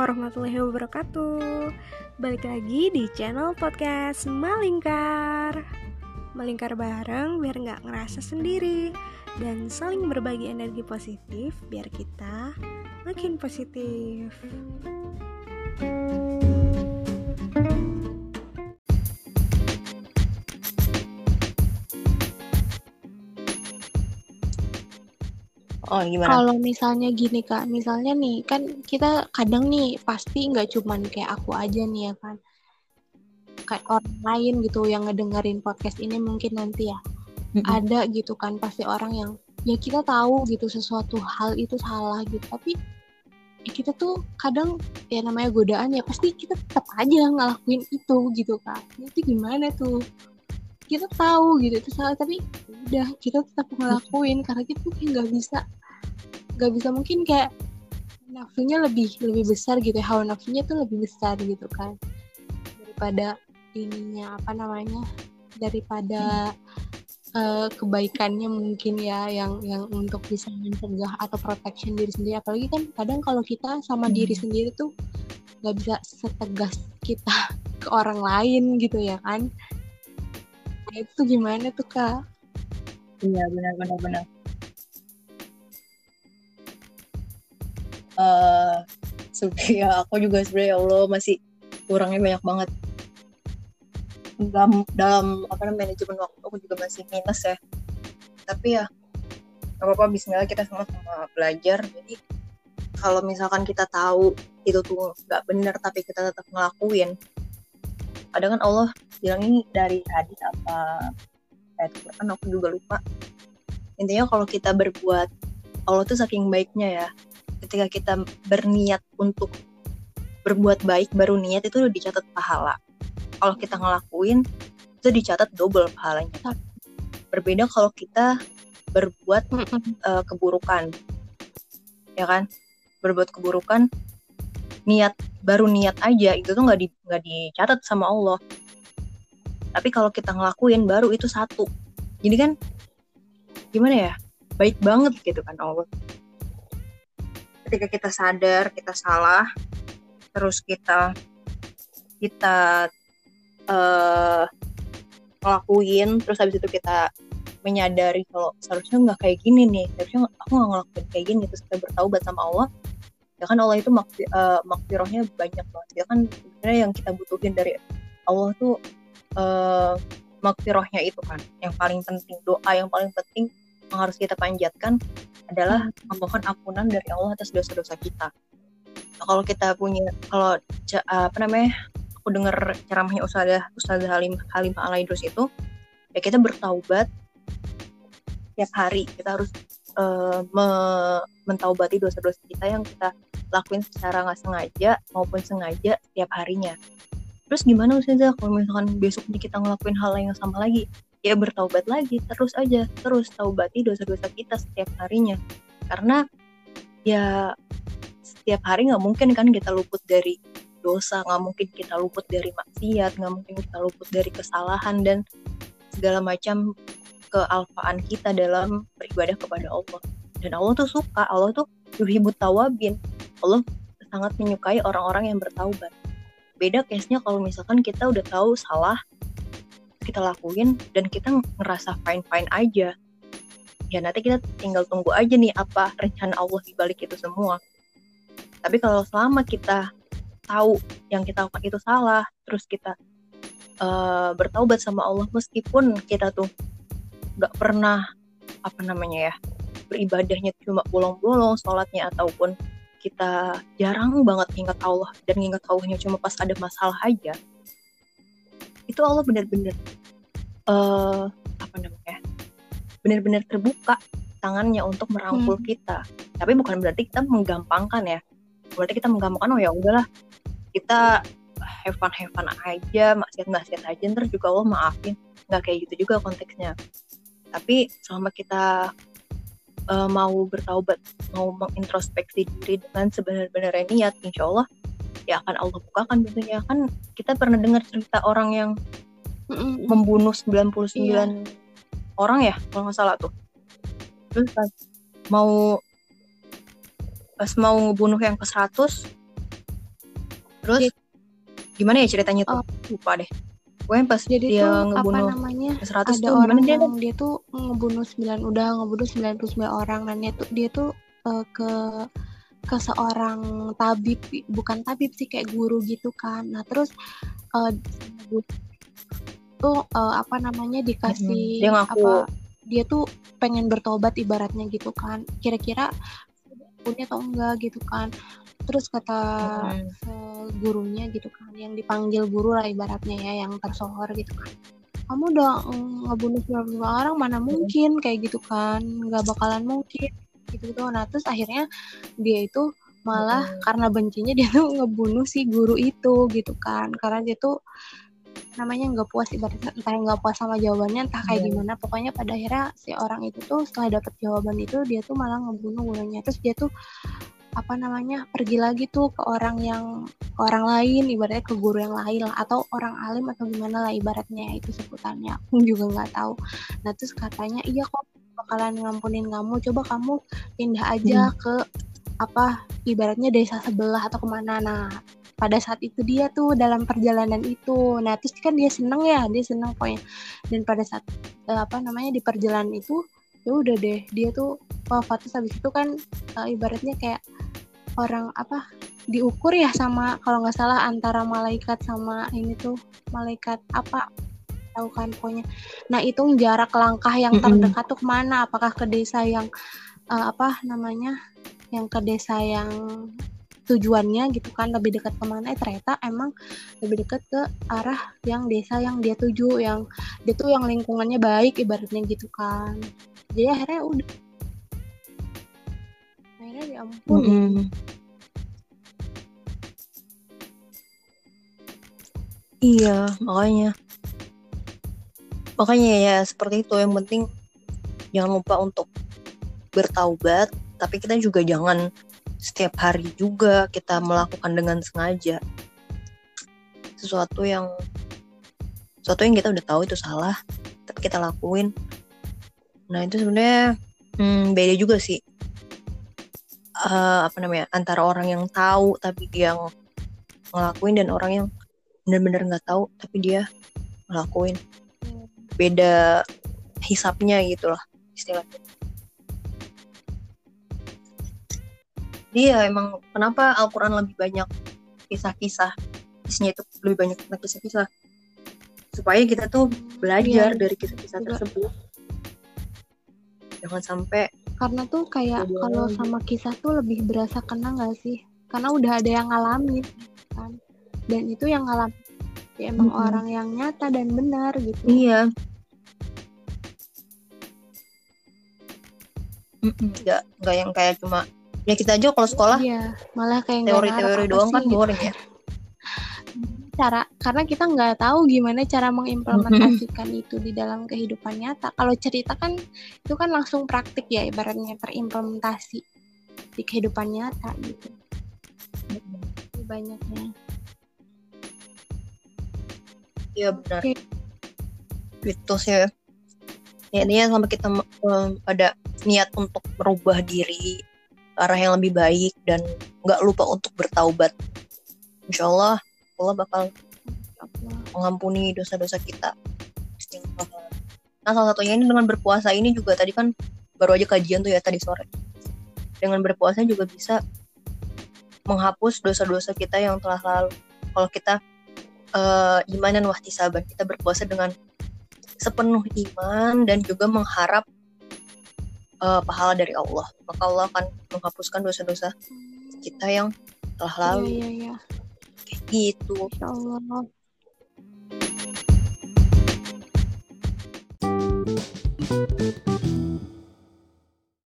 warahmatullahi wabarakatuh. Balik lagi di channel podcast Malingkar. Melingkar bareng biar nggak ngerasa sendiri Dan saling berbagi energi positif biar kita makin positif Oh gimana? Kalau misalnya gini kak, misalnya nih kan kita kadang nih pasti nggak cuman kayak aku aja nih ya kan, kayak orang lain gitu yang ngedengerin podcast ini mungkin nanti ya. Mm-mm. ada gitu kan pasti orang yang ya kita tahu gitu sesuatu hal itu salah gitu. Tapi ya kita tuh kadang ya namanya godaan ya pasti kita tetap aja ngelakuin itu gitu kan itu gimana tuh? Kita tahu gitu itu salah tapi udah kita tetap ngelakuin karena kita tuh kayak nggak bisa nggak bisa mungkin kayak nafsunya lebih lebih besar gitu ya. Hawa nafsunya tuh lebih besar gitu kan. Daripada ininya apa namanya daripada eh, kebaikannya mungkin ya yang yang untuk bisa mencegah atau protection diri sendiri. Apalagi kan kadang kalau kita sama Hmm. diri sendiri tuh nggak bisa setegas kita ke orang lain gitu ya kan. Nah, itu gimana tuh kak? Iya benar benar benar. Sebenarnya ya, aku juga sebenarnya ya Allah masih kurangnya banyak banget. Dalam dalam apa namanya manajemen waktu aku juga masih minus ya. Tapi ya gak apa-apa Bismillah kita sama-sama belajar. Jadi kalau misalkan kita tahu itu tuh nggak benar tapi kita tetap ngelakuin kadang kan Allah bilang ini dari hadis apa? Ayat Quran aku juga lupa. Intinya kalau kita berbuat Allah tuh saking baiknya ya ketika kita berniat untuk berbuat baik baru niat itu udah dicatat pahala. Kalau kita ngelakuin itu dicatat double pahalanya. Berbeda kalau kita berbuat eh, keburukan. Ya kan? Berbuat keburukan niat baru niat aja itu tuh nggak di nggak dicatat sama Allah. Tapi kalau kita ngelakuin baru itu satu. Jadi kan gimana ya? Baik banget gitu kan Allah ketika kita sadar kita salah terus kita kita eh ngelakuin terus habis itu kita menyadari kalau seharusnya nggak kayak gini nih seharusnya aku nggak ngelakuin kayak gini terus kita bertaubat sama Allah ya kan Allah itu makfi, eh, makfirohnya banyak banget. Ya kan sebenarnya yang kita butuhin dari Allah tuh eh makfirohnya itu kan yang paling penting doa yang paling penting yang harus kita panjatkan adalah memohon ampunan dari Allah atas dosa-dosa kita. Nah, kalau kita punya kalau apa namanya aku dengar ceramahnya Ustazah Ustazah Halim Halimah Alaidrus itu ya kita bertaubat tiap hari. Kita harus eh, me- mentaubati dosa-dosa kita yang kita lakuin secara nggak sengaja maupun sengaja setiap harinya. Terus gimana Ustazah kalau misalkan besoknya kita ngelakuin hal yang sama lagi ya bertaubat lagi terus aja terus taubati dosa-dosa kita setiap harinya. Karena ya setiap hari nggak mungkin kan kita luput dari dosa nggak mungkin kita luput dari maksiat nggak mungkin kita luput dari kesalahan dan segala macam kealfaan kita dalam beribadah kepada Allah. Dan Allah tuh suka Allah tuh yuhibut tawabin. Allah sangat menyukai orang-orang yang bertaubat. Beda case-nya kalau misalkan kita udah tahu salah kita lakuin dan kita ngerasa fine fine aja. Ya nanti kita tinggal tunggu aja nih apa rencana Allah di balik itu semua. Tapi kalau selama kita tahu yang kita lakukan itu salah terus kita eh, bertaubat sama Allah meskipun kita tuh nggak pernah apa namanya ya beribadahnya cuma bolong-bolong sholatnya ataupun kita jarang banget ingat Allah dan ingat Allahnya cuma pas ada masalah aja itu Allah benar-benar eh apa namanya benar-benar terbuka tangannya untuk merangkul Hmm. kita. Tapi bukan berarti kita menggampangkan ya. Berarti kita menggampangkan oh ya udahlah kita have fun have fun aja maksiat maksiat aja ntar juga Allah maafin. Nggak kayak gitu juga konteksnya. Tapi selama kita eh, mau bertaubat mau mengintrospeksi diri dengan sebenar-benarnya niat insya Allah ya akan Allah bukakan pintunya kan kita pernah dengar cerita orang yang Mm-mm. membunuh 99 Iya. orang ya kalau nggak salah tuh terus pas mau pas mau ngebunuh yang ke 100 terus Dia- gimana ya ceritanya tuh Oh. lupa deh gue pas jadi dia tuh apa ngebunuh namanya 100 ada tuh gimana orang dia yang dia tuh ngebunuh 9 udah ngebunuh 99 orang dan dia tuh dia tuh eh, ke ke seorang tabib bukan tabib sih kayak guru gitu kan. Nah terus eh, tuh eh, apa namanya dikasih ngaku. apa dia tuh pengen bertobat ibaratnya gitu kan. Kira-kira punya atau enggak gitu kan. Terus kata Mm-mm. eh, gurunya gitu kan yang dipanggil guru lah ibaratnya ya yang tersohor gitu kan. Kamu udah ngebunuh 95 orang mana mungkin? Kayak gitu kan. Nggak bakalan mungkin gitu gitu nah terus akhirnya dia itu malah karena bencinya dia tuh ngebunuh si guru itu gitu kan. Karena dia tuh namanya nggak puas ibaratnya entah nggak puas sama jawabannya entah kayak Iya. gimana. Pokoknya pada akhirnya si orang itu tuh setelah dapet jawaban itu dia tuh malah ngebunuh gurunya. Terus dia tuh apa namanya pergi lagi tuh ke orang yang ke orang lain ibaratnya ke guru yang lain lah atau orang alim atau gimana lah ibaratnya itu sebutannya aku juga nggak tahu. Nah terus katanya iya kok bakalan ngampunin kamu coba kamu pindah aja ke apa ibaratnya desa sebelah atau ke mana. Nah pada saat itu dia tuh dalam perjalanan itu. Nah terus kan dia seneng ya dia seneng pokoknya dan pada saat eh, apa namanya di perjalanan itu ya udah deh dia tuh wafat. Terus habis itu kan eh, ibaratnya kayak orang apa diukur ya sama kalau nggak salah antara malaikat sama ini tuh malaikat apa tahu kan pokoknya. Nah itu jarak langkah yang terdekat tuh ke mana? Apakah ke desa yang eh, apa namanya yang ke desa yang tujuannya gitu kan? Lebih dekat ke mana eh ternyata emang lebih dekat ke arah yang desa yang dia tuju yang dia tuh yang lingkungannya baik ibaratnya gitu kan. Jadi akhirnya udah akhirnya diampuni. Mm-mm. Iya, makanya. Makanya ya seperti itu yang penting jangan lupa untuk bertaubat, tapi kita juga jangan setiap hari juga kita melakukan dengan sengaja sesuatu yang sesuatu yang kita udah tahu itu salah, tapi kita lakuin. Nah itu sebenarnya hmm, beda juga sih. Eh, apa namanya antara orang yang tahu tapi dia ng- ngelakuin dan orang yang benar-benar nggak tahu tapi dia ngelakuin beda hisapnya gitu lah istilahnya dia emang kenapa Al-Quran lebih banyak kisah-kisah isinya itu lebih banyak tentang kisah-kisah supaya kita tuh belajar Iya, dari kisah-kisah juga. tersebut jangan sampai karena tuh kayak Iya. kalau sama kisah tuh lebih berasa kena nggak sih karena udah ada yang ngalamin kan dan itu yang ngalamin ya emang Mm-mm. orang yang nyata dan benar gitu Iya. Nggak nggak yang kayak cuma ya kita aja kalau sekolah iya malah kayak teori-teori doang kan gitu. boring ya. cara karena kita nggak tahu gimana cara mengimplementasikan itu di dalam kehidupan nyata kalau cerita kan itu kan langsung praktik ya ibaratnya terimplementasi di kehidupan nyata gitu Lebih banyaknya Iya benar. Oke. Gitu sih. Ya intinya sama kita em, ada niat untuk merubah diri arah yang lebih baik dan nggak lupa untuk bertaubat. Insya Allah Allah bakal mengampuni dosa-dosa kita. Nah salah satunya ini dengan berpuasa ini juga tadi kan baru aja kajian tuh ya tadi sore. Dengan berpuasa juga bisa menghapus dosa-dosa kita yang telah lalu. Kalau kita eh, iman dan wahtisaban kita berpuasa dengan sepenuh iman dan juga mengharap eh, pahala dari Allah. Maka Allah akan menghapuskan dosa-dosa kita yang telah Iya, lalu. iya, iya. Kayak gitu. Insya Allah.